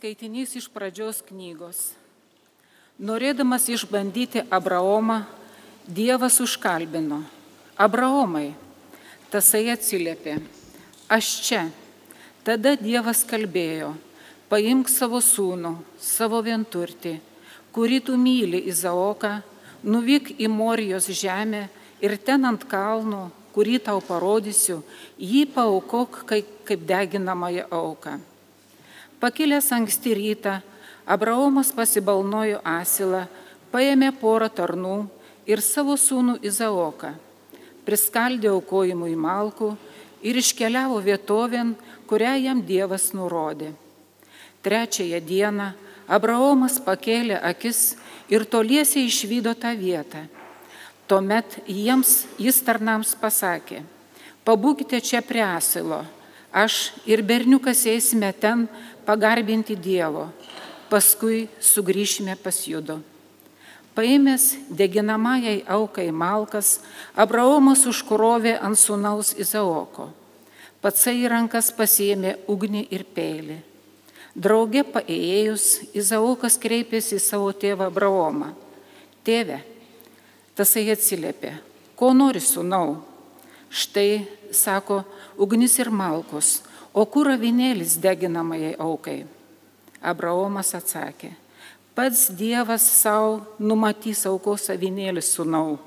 Skaitinys iš pradžios knygos. Norėdamas išbandyti Abraomą, Dievas užkalbino. Abraomai, tasai atsiliepė. Aš čia. Tada Dievas kalbėjo. Paimk savo sūnų, savo vienturtį, kurį tu myli Izaoką, nuvyk į Morijos žemę ir ten ant kalno, kurį tau parodysiu, jį paukok kaip deginamąją auką. Pakilęs anksti rytą, Abraomas pasibalnojo asilą, paėmė porą tarnų ir savo sūnų Izaoką, priskaldė aukojimui malkų ir iškeliavo vietovėn, kurią jam Dievas nurodė. Trečiąją dieną Abraomas pakėlė akis ir toliesiai išvydo tą vietą. Tuomet jiems jis tarnams pasakė, pabūkite čia prie asilo, aš ir berniukas eisime ten pagarbinti Dievo, paskui sugrįšime pas judo. Paėmęs deginamajai aukai malkas, Abraomas užkrovė ant sunaus Izaoko. Patsai į rankas pasiėmė ugnį ir peilį. Drauge paėjus, Izaokas kreipėsi į savo tėvą Abraomą. Tėve, tasai atsiliepė, ko nori sunau? Štai, sako, ugnis ir malkos, o kur avinėlis deginamajai aukai? Abraomas atsakė, pats Dievas savo numatys aukos avinėlį sunau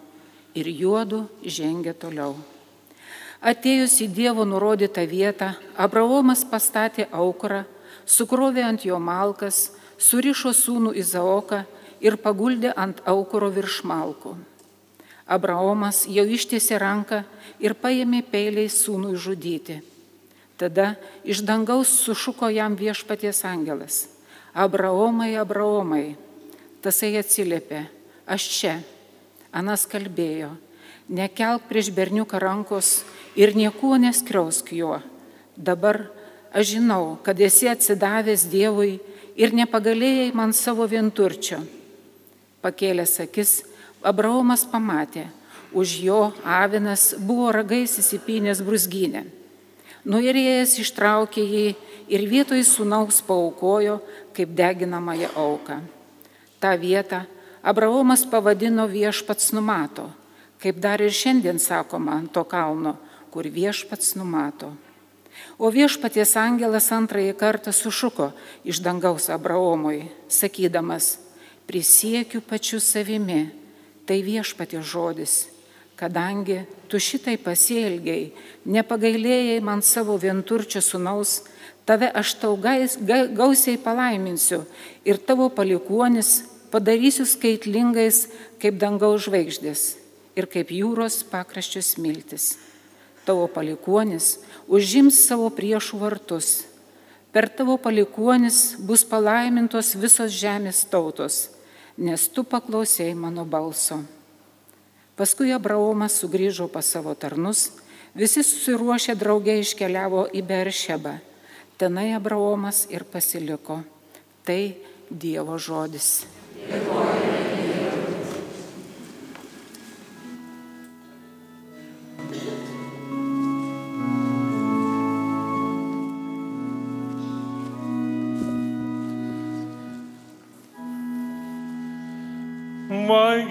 ir juodu žengė toliau. Atėjus į Dievo nurodytą vietą, Abraomas pastatė aukurą, sukrovė ant jo malkas, surišo sūnų Izaoką ir paguldė ant aukuro virš malkų. Abraomas jau ištiesė ranką ir paėmė peiliai sūnui žudyti. Tada iš dangaus sušuko jam viešpaties angelas. Abraomai, Abraomai. Tasai atsiliepė, aš čia. Anas kalbėjo, nekelk prieš berniuką rankos ir niekuo neskriausk juo. Dabar aš žinau, kad esi atsidavęs Dievui ir nepagalėjai man savo vienturčio. Pakėlęs akis, Abraomas pamatė, už jo avinas buvo ragais įsipynęs brusginę. Nuirėjęs ištraukė jį ir vietoj sunaus paukojo kaip deginamąją auką. Ta vieta Abraomas pavadino viešpats numato, kaip dar ir šiandien sakoma ant to kalno, kur viešpats numato. O viešpaties angelas antrąjį kartą sušuko iš dangaus Abraomui, sakydamas, prisiekiu pačiu savimi, tai viešpaties žodis, kadangi tu šitai pasielgiai, nepagailėjai man savo vienturčio sunaus, tave aš tau gausiai palaiminsiu ir tavo palikuonis padarysiu skaitlingais kaip dangaus žvaigždės ir kaip jūros pakraščios miltis. Tavo palikuonis užims savo priešų vartus. Per tavo palikuonis bus palaimintos visos žemės tautos, nes tu paklausėjai mano balso. Paskui Abraomas sugrįžo pas savo tarnus, visi susiruošę draugė iškeliavo į Beršebą. Tenai Abraomas ir pasiliko. Tai Dievo žodis.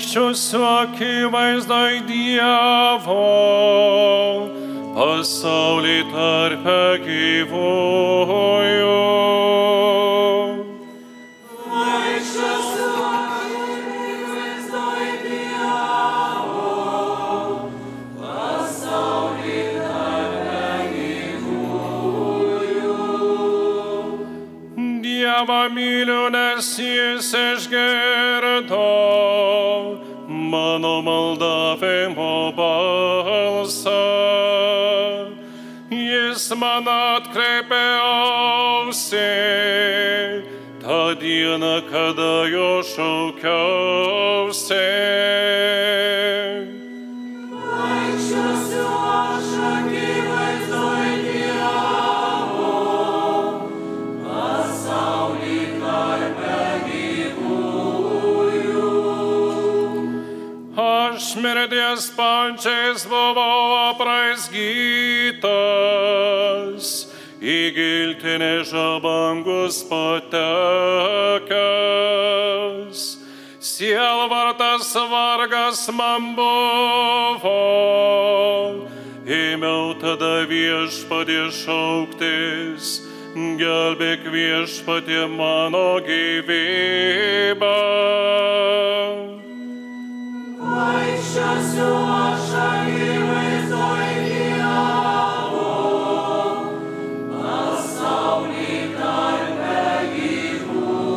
Vaikščiosiu akivaizdoj Dievo, pasaulį tarp gyvųjų. Dievą myliu, nes jis išgirdo man atkreipė ausį tą dieną, kada jo šaukiausi. Apraizgytas, į giltinę žabangus patekęs. Sielvartas vargas man buvo, ėmiau tada viešpadį šauktis, gelbėk viešpadį mano gyvybę. Vaikščiosiu aš akivaizdoj Dievo, pasaulį tarpe gyvųjų.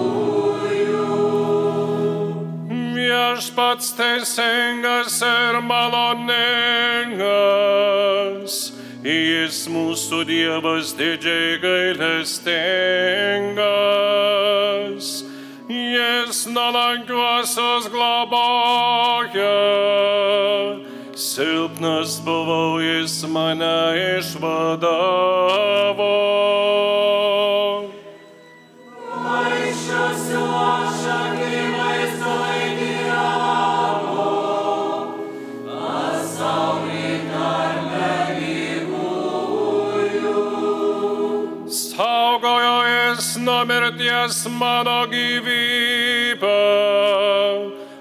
Viešpats teisingas ir maloningas, jis mūsų Dievas didžiai gailestingas. Jis nuolankiuosius globoja, silpnas buvau, jis mane išvadavo. Mano gyvybę,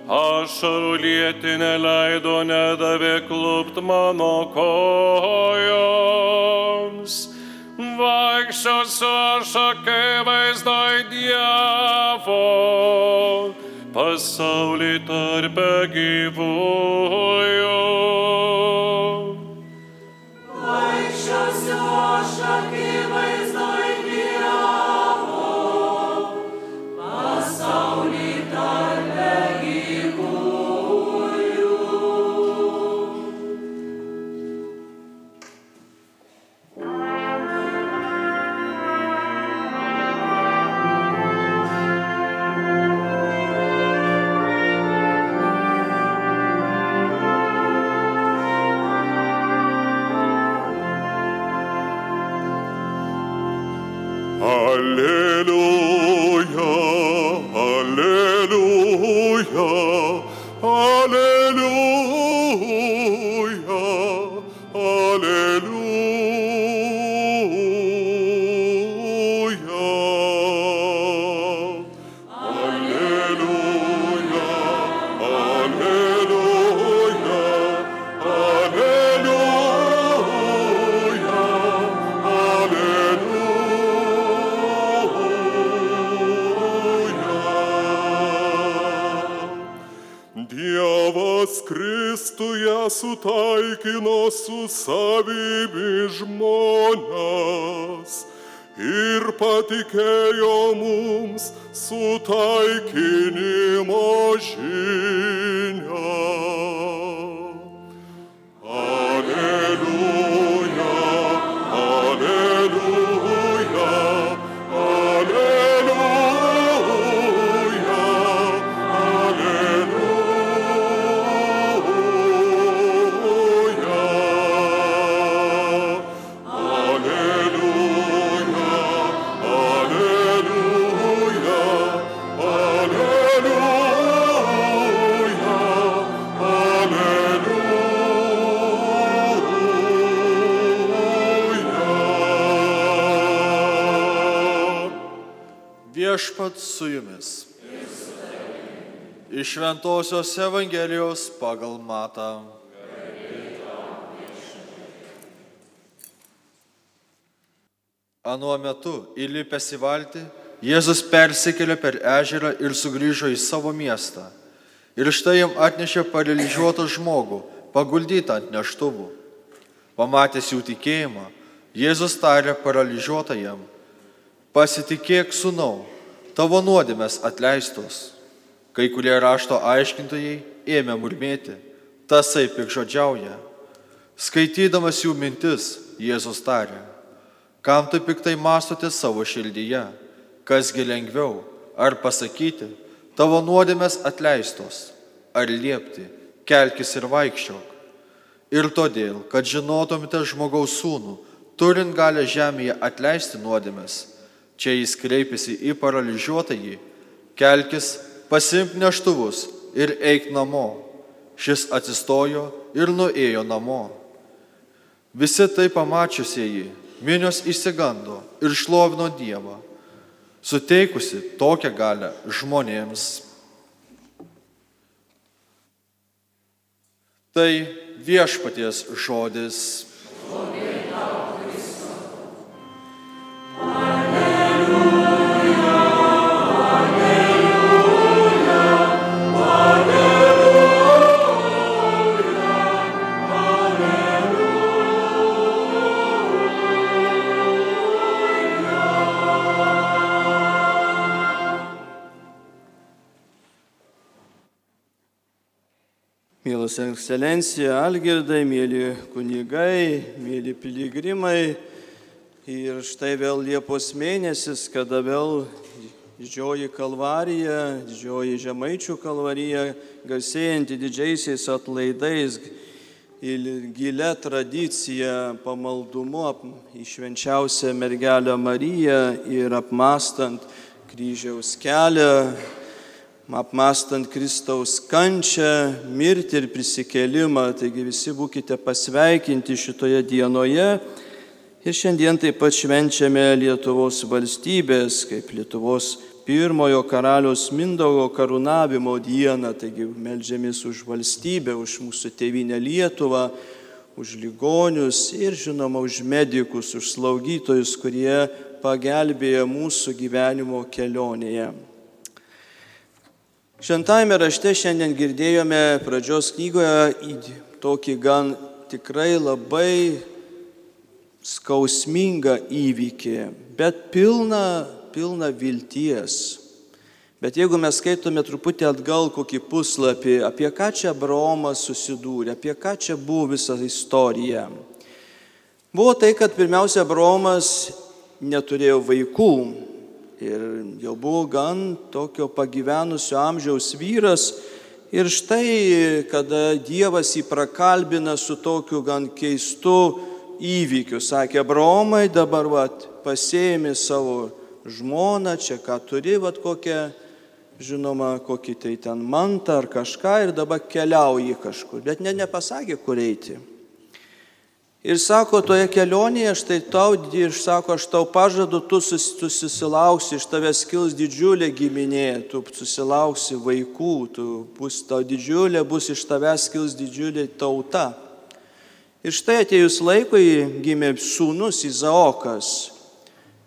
ašarų lieti neleido, nedavė klupt mano kojoms. Vaikščiosiu aš akivaizdoj Dievo, pasaulį tarpe gyvųjų. Hallelujah. Sutaikino su savimi žmonės ir patikėjo mums sutaikinimo žinią. Viešpat su jumis. Iš Šventojios Evangelijos pagal Matą. Anuo metu įlipęs į valtį, Jėzus persikėlė per ežerą ir sugrįžo į savo miestą. Ir štai jam atnešė paralyžiuotą žmogų, paguldytą ant neštuvų. Pamatęs jų tikėjimą, Jėzus tarė paralyžiuotajam, pasitikėk sunau, tavo nuodėmės atleistos. Kai kurie rašto aiškintojai ėmė murmėti, tasai pikžodžiauja. Skaitydamas jų mintis, Jėzus tarė, kam taip piktai mastote savo širdyje, kasgi lengviau, ar pasakyti, tavo nuodėmės atleistos, ar liepti, kelkis ir vaikščiok. Ir todėl, kad žinotumėte žmogaus sūnų, turint galę žemėje atleisti nuodėmės, čia jis kreipėsi į paralyžiuotąjį, kelkis, pasimk neštuvus ir eik namo. Šis atsistojo ir nuėjo namo. Visi tai pamačiusieji Minios įsigando ir šlovino Dievą, suteikusi tokią galę žmonėms. Tai viešpaties žodis. Mielas ekscelencija, Algirdai, mėly kunigai, mėly piligrimai. Ir štai vėl Liepos mėnesis, kada vėl didžioji kalvarija, didžioji žemaičių kalvarija, garsėjanti didžiaisiais atlaidais ir gilę tradiciją pamaldumu į švenčiausią mergelę Mariją ir apmastant kryžiaus kelią, apmastant Kristaus kančią, mirtį ir prisikėlimą. Taigi visi būkite pasveikinti šitoje dienoje. Ir šiandien taip pat švenčiame Lietuvos valstybės, kaip Lietuvos pirmojo karalius Mindaugo karūnavimo dieną. Taigi melžiamės už valstybę, už mūsų tėvynę Lietuvą, už ligonius ir žinoma už medikus, už slaugytojus, kurie pagelbėja mūsų gyvenimo kelionėje. Šventajame rašte šiandien girdėjome pradžios knygoje tokį gan tikrai labai skausmingą įvykį, bet pilna, pilna vilties. Bet jeigu mes skaitome truputį atgal kokį puslapį, apie ką čia Abraomas susidūrė, apie ką čia buvo visa istorija. Buvo tai, kad pirmiausia, Abraomas neturėjo vaikų ir jau buvo gan tokio pagyvenusio amžiaus vyras. Ir štai, kada Dievas jį prakalbina su tokiu gan keistu įvykiu, sakė, Abraomai dabar vat, pasėmė savo žmoną, čia ką turi, vat kokią, žinoma, kokį tai ten mantą ar kažką ir dabar keliauji kažkur, bet ne, nepasakė, kur eiti. Ir sako, toje kelionėje štai tau, ir sako, aš tau pažadu, tu susilauksi, iš tavęs kils didžiulė giminė, tu susilauksi vaikų, tu bus tau didžiulė, bus iš tavęs kils didžiulė tauta. Ir štai atėjus laikui gimė sūnus Izaokas.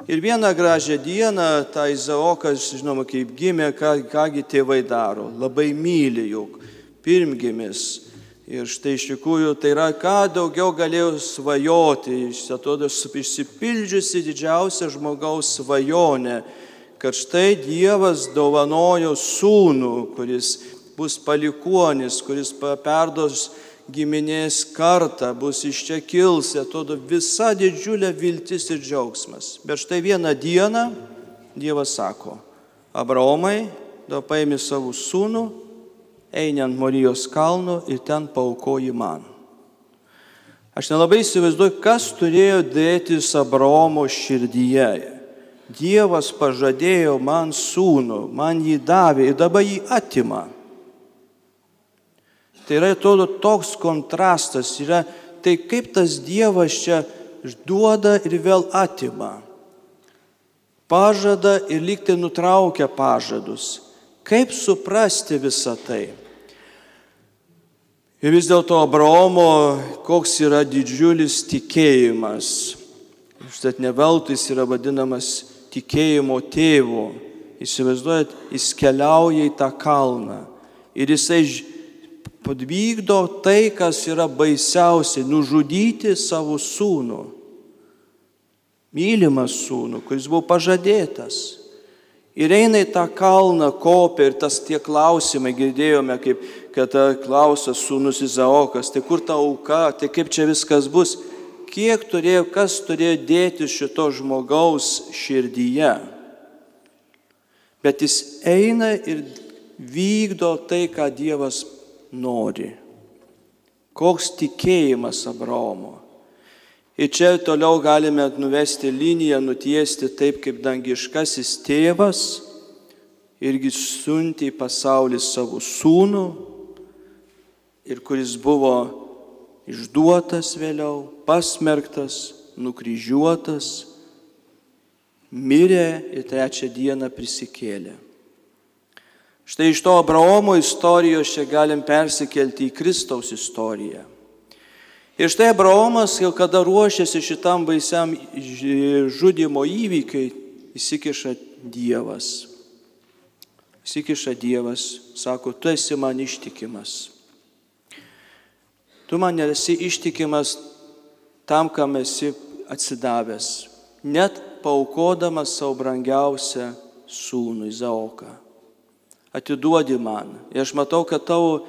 Ir vieną gražią dieną tą Izaokas, žinoma, kaip gimė, ką, kągi tėvai daro. Labai myli juk, pirmgimis. Ir štai iš tikrųjų tai yra, ką daugiau galėjau svajoti. Iš atrodo, išsipildžiusi didžiausia žmogaus svajonė, kad štai Dievas dovanojo sūnų, kuris bus palikuonis, kuris perdos giminės kartą bus iš čia kils, atrodo visa didžiulė viltis ir džiaugsmas. Bet štai vieną dieną Dievas sako, Abraomai, da paimi savo sūnų, eini ant Morijos kalno ir ten paukoji man. Aš nelabai įsivaizduoju, kas turėjo dėtis Abraomo širdyje. Dievas pažadėjo man sūnų, man jį davė ir dabar jį atima. Tai yra, atrodo, toks kontrastas yra, tai kaip tas Dievas čia duoda ir vėl atima. Pažada ir lyg tai nutraukia pažadus. Kaip suprasti visą tai? Ir vis dėlto Abraomo, koks yra didžiulis tikėjimas. Štai ne veltui jis yra vadinamas tikėjimo tėvu. Įsivaizduojat, jis keliauja į tą kalną ir jisai padvykdo tai, kas yra baisiausia - nužudyti savo sūnų. Mylimą sūnų, kuris buvo pažadėtas. Ir eina į tą kalną, kopia ir tas tie klausimai, girdėjome, kaip, kad klausia sūnus Izaokas, tai kur ta auka, tai kaip čia viskas bus, kiek turėjo, kas turėjo dėti šito žmogaus širdyje. Bet jis eina ir vykdo tai, ką Dievas nori. Koks tikėjimas Abraomo. Ir čia toliau galime nuvesti liniją, nutiesti taip, kaip dangiškasis tėvas irgi siunti į pasaulį savo sūnų ir kuris buvo išduotas vėliau, pasmerktas, nukryžiuotas, mirė ir trečią dieną prisikėlė. Štai iš to Abraomo istorijos čia galim persikelti į Kristaus istoriją. Ir štai Abraomas, jau kada ruošiasi šitam baisiam žudimo įvykiai, įsikiša Dievas. Įsikiša Dievas, sako, tu esi man ištikimas. Tu man esi ištikimas tam, kam esi atsidavęs, net paukodamas savo brangiausią sūnų Izaoką. Atiduodi man. Ir aš matau, kad tavo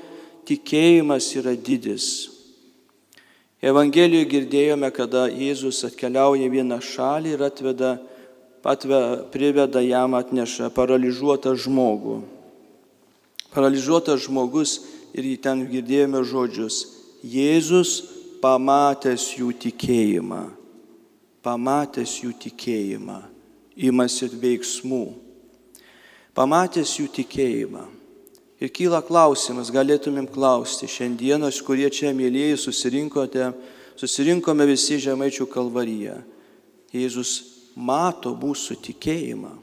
tikėjimas yra didis. Evangelijoje girdėjome, kada Jėzus atkeliauja vieną šalį ir atveda atve, priveda jam atneša paralyžiuotą žmogų. Paralyžiuotas žmogus ir jį ten girdėjome žodžius. Jėzus pamatęs jų tikėjimą, pamatęs jų tikėjimą, imasi veiksmų, pamatęs jų tikėjimą. Ir kyla klausimas, galėtumėm klausti, šiandienos, kurie čia mėlyjei susirinkote, susirinkome visi žemaičių kalvaryje. Jėzus mato mūsų tikėjimą.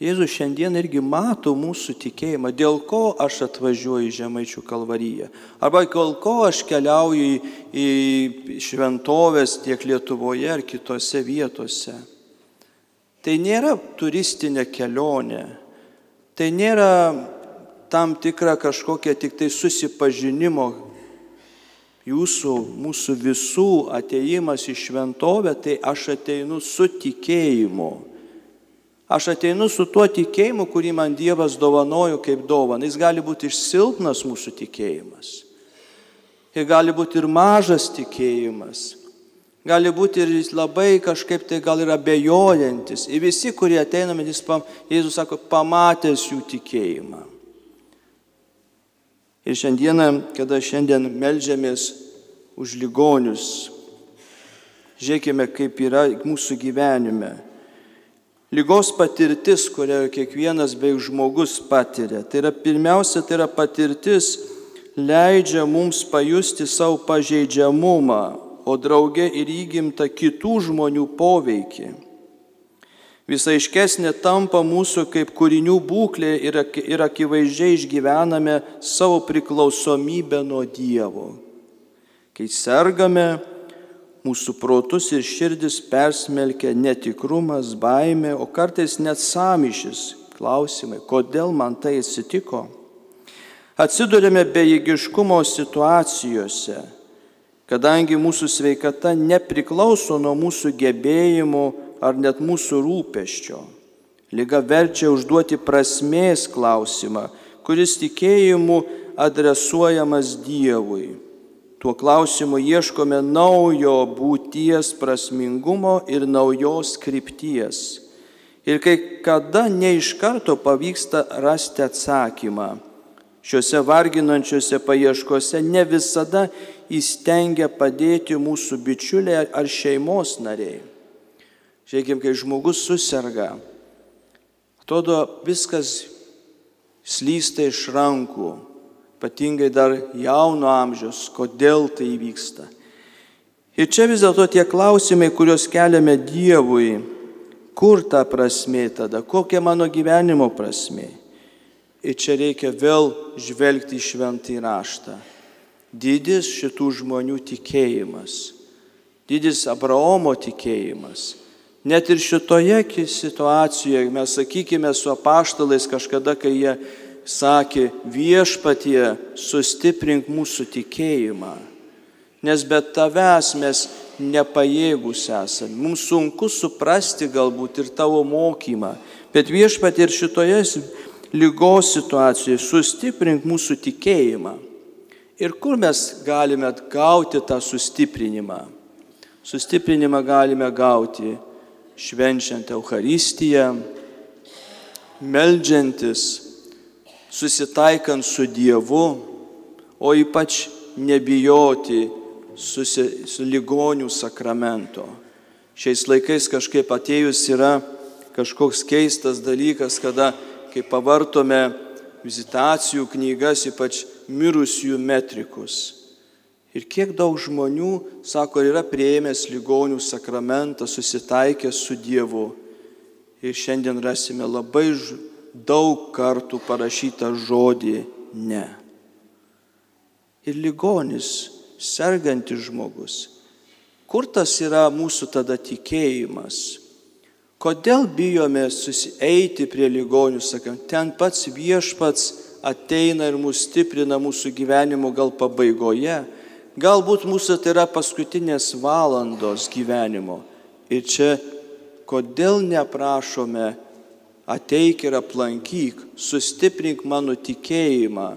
Jėzus šiandien irgi mato mūsų tikėjimą, dėl ko aš atvažiuoju į Žemaičių kalvaryje. Arba dėl ko aš keliauju į, į šventovės tiek Lietuvoje ar kitose vietose. Tai nėra turistinė kelionė, tai nėra tam tikra kažkokia tik tai susipažinimo jūsų, mūsų visų ateimas į šventovę, tai aš ateinu su tikėjimu. Aš ateinu su tuo tikėjimu, kurį man Dievas dovanojo kaip dovana. Jis gali būti ir silpnas mūsų tikėjimas. Ir gali būti ir mažas tikėjimas. Gali būti ir labai kažkaip tai gal ir abejojantis. Ir visi, kurie ateina, jis, Jėzus sako, pamatęs jų tikėjimą. Ir šiandieną, kada šiandien melžiamės už ligonius, žiūrėkime, kaip yra mūsų gyvenime. Lygos patirtis, kurią kiekvienas beig žmogus patiria, tai yra pirmiausia, tai yra patirtis, leidžia mums pajusti savo pažeidžiamumą, o drauge ir įgimta kitų žmonių poveikį. Visai iškesnė tampa mūsų kaip kūrinių būklė ir, akivaizdžiai išgyvename savo priklausomybę nuo Dievo. Kai sergame, mūsų protus ir širdis persmelkia netikrumas, baime, o kartais net samišis klausimai, kodėl man tai atsitiko. Atsidurėme bejėgiškumo situacijose, kadangi mūsų sveikata nepriklauso nuo mūsų gebėjimų ar net mūsų rūpeščio. Liga verčia užduoti prasmės klausimą, kuris tikėjimu adresuojamas Dievui. Tuo klausimu ieškome naujo būties prasmingumo ir naujos krypties. Ir kai kada ne iš karto pavyksta rasti atsakymą. Šiuose varginančiuose paieškose ne visada įstengia padėti mūsų bičiuliai ar šeimos nariai. Žiūrėkime, kai žmogus susirga, atrodo viskas slysta iš rankų, ypatingai dar jauno amžiaus, kodėl tai vyksta. Ir čia vis dėlto tie klausimai, kuriuos keliame Dievui, kur ta prasme tada, kokia mano gyvenimo prasme. Ir čia reikia vėl žvelgti į šventąjį raštą. Didis šitų žmonių tikėjimas, didis Abraomo tikėjimas Net ir šitoje situacijoje mes sakykime su apaštalais kažkada, kai jie sakė viešpatie, sustiprink mūsų tikėjimą, nes be tavęs mes nepajėgus esame. Mums sunku suprasti galbūt ir tavo mokymą, bet viešpatie ir šitoje lygos situacijoje sustiprink mūsų tikėjimą. Ir kur mes galime gauti tą sustiprinimą? Sustiprinimą galime gauti švenčiant Euharistiją, meldžiantis, susitaikant su Dievu, o ypač nebijoti susi, su ligonių sakramento. Šiais laikais kažkaip atėjus yra kažkoks keistas dalykas, kada, kai pavartome vizitacijų knygas, ypač mirusiųjų metrikus. Ir kiek daug žmonių, sako, yra prieėmęs ligonių sakramentą, susitaikęs su Dievu. Ir šiandien rasime labai daug kartų parašytą žodį ne. Ir ligonis, sergantis žmogus. Kur tas yra mūsų tada tikėjimas? Kodėl bijome susieiti prie ligonių, sakant, ten pats viešpats ateina ir mus stiprina mūsų gyvenimo gal pabaigoje, galbūt mūsų tai yra paskutinės valandos gyvenimo. Ir čia kodėl neprašome, ateik ir aplankyk, sustiprink mano tikėjimą,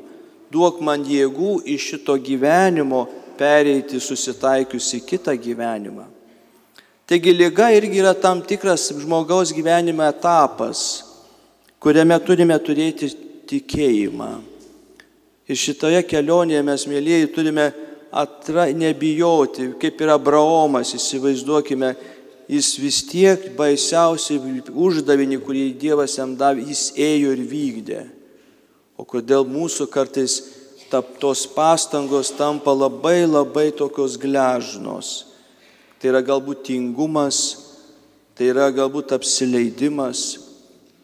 duok man jėgų iš šito gyvenimo pereiti susitaikiusi kitą gyvenimą. Taigi lyga irgi yra tam tikras žmogaus gyvenime etapas, kuriame turime turėti tikėjimą. Ir šitoje kelionėje mes, mėlyjeji, turime atra, nebijoti, kaip yra Abraomas, įsivaizduokime, jis vis tiek baisiausiai uždavinį, kurį Dievas jam davė, jis ėjo ir vykdė. O kodėl mūsų kartais tap, tos pastangos tampa labai labai tokios gležnos tai yra galbūt tingumas, tai yra galbūt apsileidimas,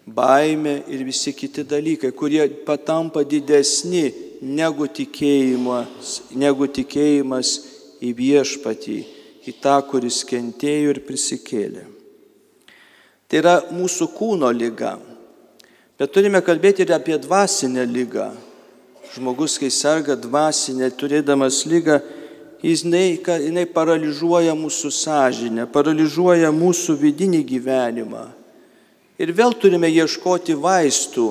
baime ir visi kiti dalykai, kurie patampa didesni negu tikėjimas, negu tikėjimas į viešpatį, į tą, kuris kentėjo ir prisikėlė. Tai yra mūsų kūno lyga. Bet turime kalbėti ir apie dvasinę lygą. Žmogus, kai serga dvasinė, turėdamas lygą, jinai, jinai paralyžiuoja mūsų sąžinę, paralyžiuoja mūsų vidinį gyvenimą. Ir vėl turime ieškoti vaistų.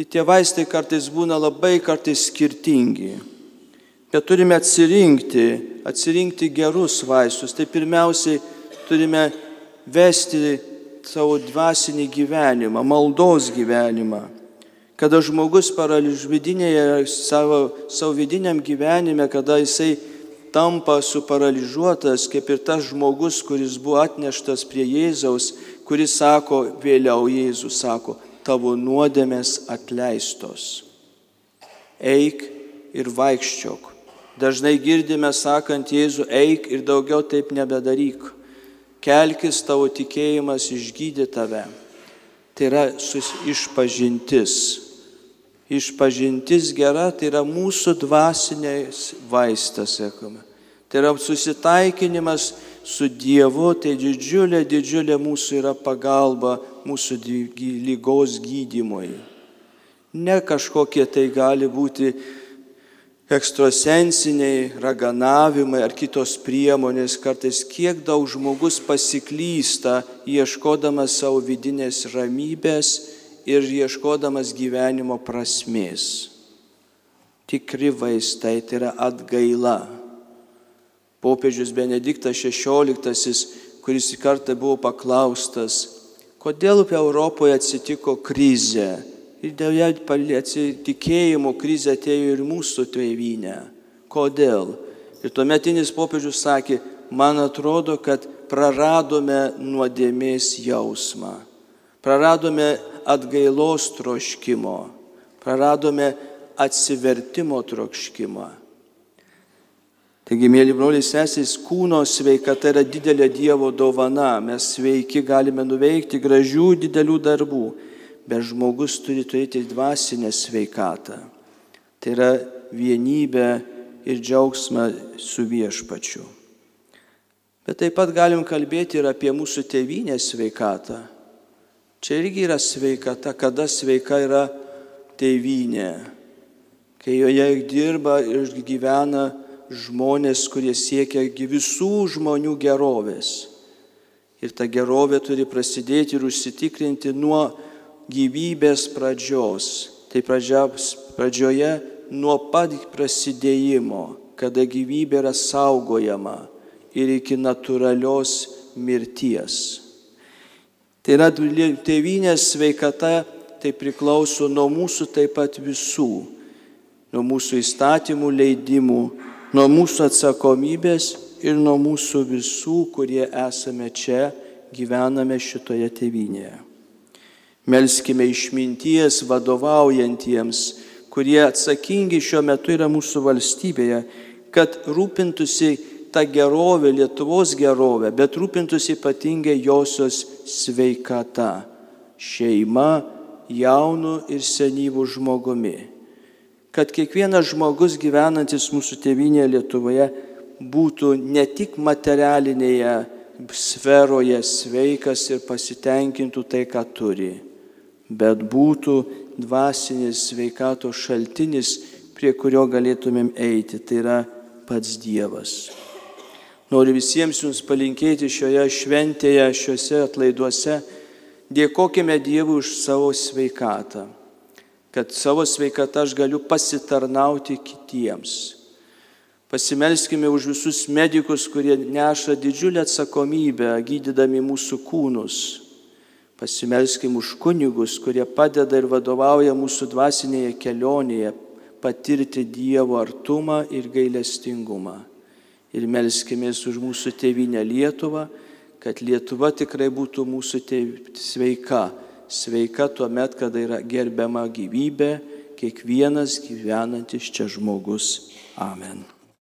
Ir tie vaistai kartais būna labai kartais skirtingi. Bet turime atsirinkti, atsirinkti gerus vaistus. Tai pirmiausiai turime vesti savo dvasinį gyvenimą, maldos gyvenimą. Kada žmogus paralyž vidinėje, savo, savo vidiniam gyvenime, kada jisai tampa suparaližuotas, kaip ir tas žmogus, kuris buvo atneštas prie Jėzaus, kuris sako, vėliau Jėzus sako, tavo nuodėmės atleistos. Eik ir vaikščiok. Dažnai girdime sakant Jėzų, eik ir daugiau taip nebedaryk. Kelkis tavo tikėjimas išgydė tave. Tai yra išpažintis. Išpažintis gera tai yra mūsų dvasinės vaistas, sakome. Tai yra susitaikinimas su Dievu, tai didžiulė, didžiulė mūsų yra pagalba mūsų lygos gydymui. Ne kažkokie tai gali būti ekstrasensiniai raganavimai ar kitos priemonės, kartais kiek daug žmogus pasiklysta, ieškodamas savo vidinės ramybės ir ieškodamas gyvenimo prasmės. Tikri vaistai tai yra atgaila. Popiežius Benediktas XVI, kuris į kartą buvo paklaustas, kodėl Europoje atsitiko krizė. Ir dėl ją tikėjimo krizė atėjo ir mūsų tėvynė. Kodėl? Ir tuometinis popiežius sakė, man atrodo, kad praradome nuodėmės jausmą. Praradome atgailos troškimo, praradome atsivertimo troškimą. Taigi, mėly broliai sesės, kūno sveikata yra didelė Dievo dovana. Mes sveiki galime nuveikti gražių didelių darbų, bet žmogus turi turėti dvasinę sveikatą. Tai yra vienybė ir džiaugsmą su viešpačiu. Bet taip pat galim kalbėti ir apie mūsų tėvynės sveikatą. Čia irgi yra sveikata, kada sveika yra tėvynė, kai joje dirba ir gyvena žmonės, kurie siekia visų žmonių gerovės. Ir ta gerovė turi prasidėti ir užsitikrinti nuo gyvybės pradžios. Tai pradžia, pradžioje nuo pat prasidėjimo, kada gyvybė yra saugojama ir iki natūralios mirties. Tai yra tėvynės sveikata, tai priklauso nuo mūsų taip pat visų, nuo mūsų įstatymų leidimų, nuo mūsų atsakomybės ir nuo mūsų visų, kurie esame čia, gyvename šitoje tėvynėje. Melskime išminties vadovaujantiems, kurie atsakingi šiuo metu yra mūsų valstybėje, kad rūpintųsi tą gerovę, Lietuvos gerovę, bet rūpintųsi ypatingai josios sveikata, šeima, jaunu ir senyvų žmogumi. Kad kiekvienas žmogus gyvenantis mūsų tėvinėje Lietuvoje būtų ne tik materialinėje sferoje sveikas ir pasitenkintų tai, ką turi, bet būtų dvasinis sveikatos šaltinis, prie kurio galėtumėm eiti, tai yra pats Dievas. Noriu visiems jums palinkėti šioje šventėje, šiuose atlaiduose, dėkojime Dievui už savo sveikatą, kad savo sveikatą aš galiu pasitarnauti kitiems. Pasimelskime už visus medikus, kurie neša didžiulę atsakomybę gydydami mūsų kūnus. Pasimelskime už kunigus, kurie padeda ir vadovauja mūsų dvasinėje kelionėje patirti Dievo artumą ir gailestingumą ir melskimės už mūsų tėvynę Lietuvą, kad Lietuva tikrai būtų mūsų tėv... sveika. Sveika tuo met, kada yra gerbiama gyvybė, kiekvienas gyvenantis čia žmogus. Amen.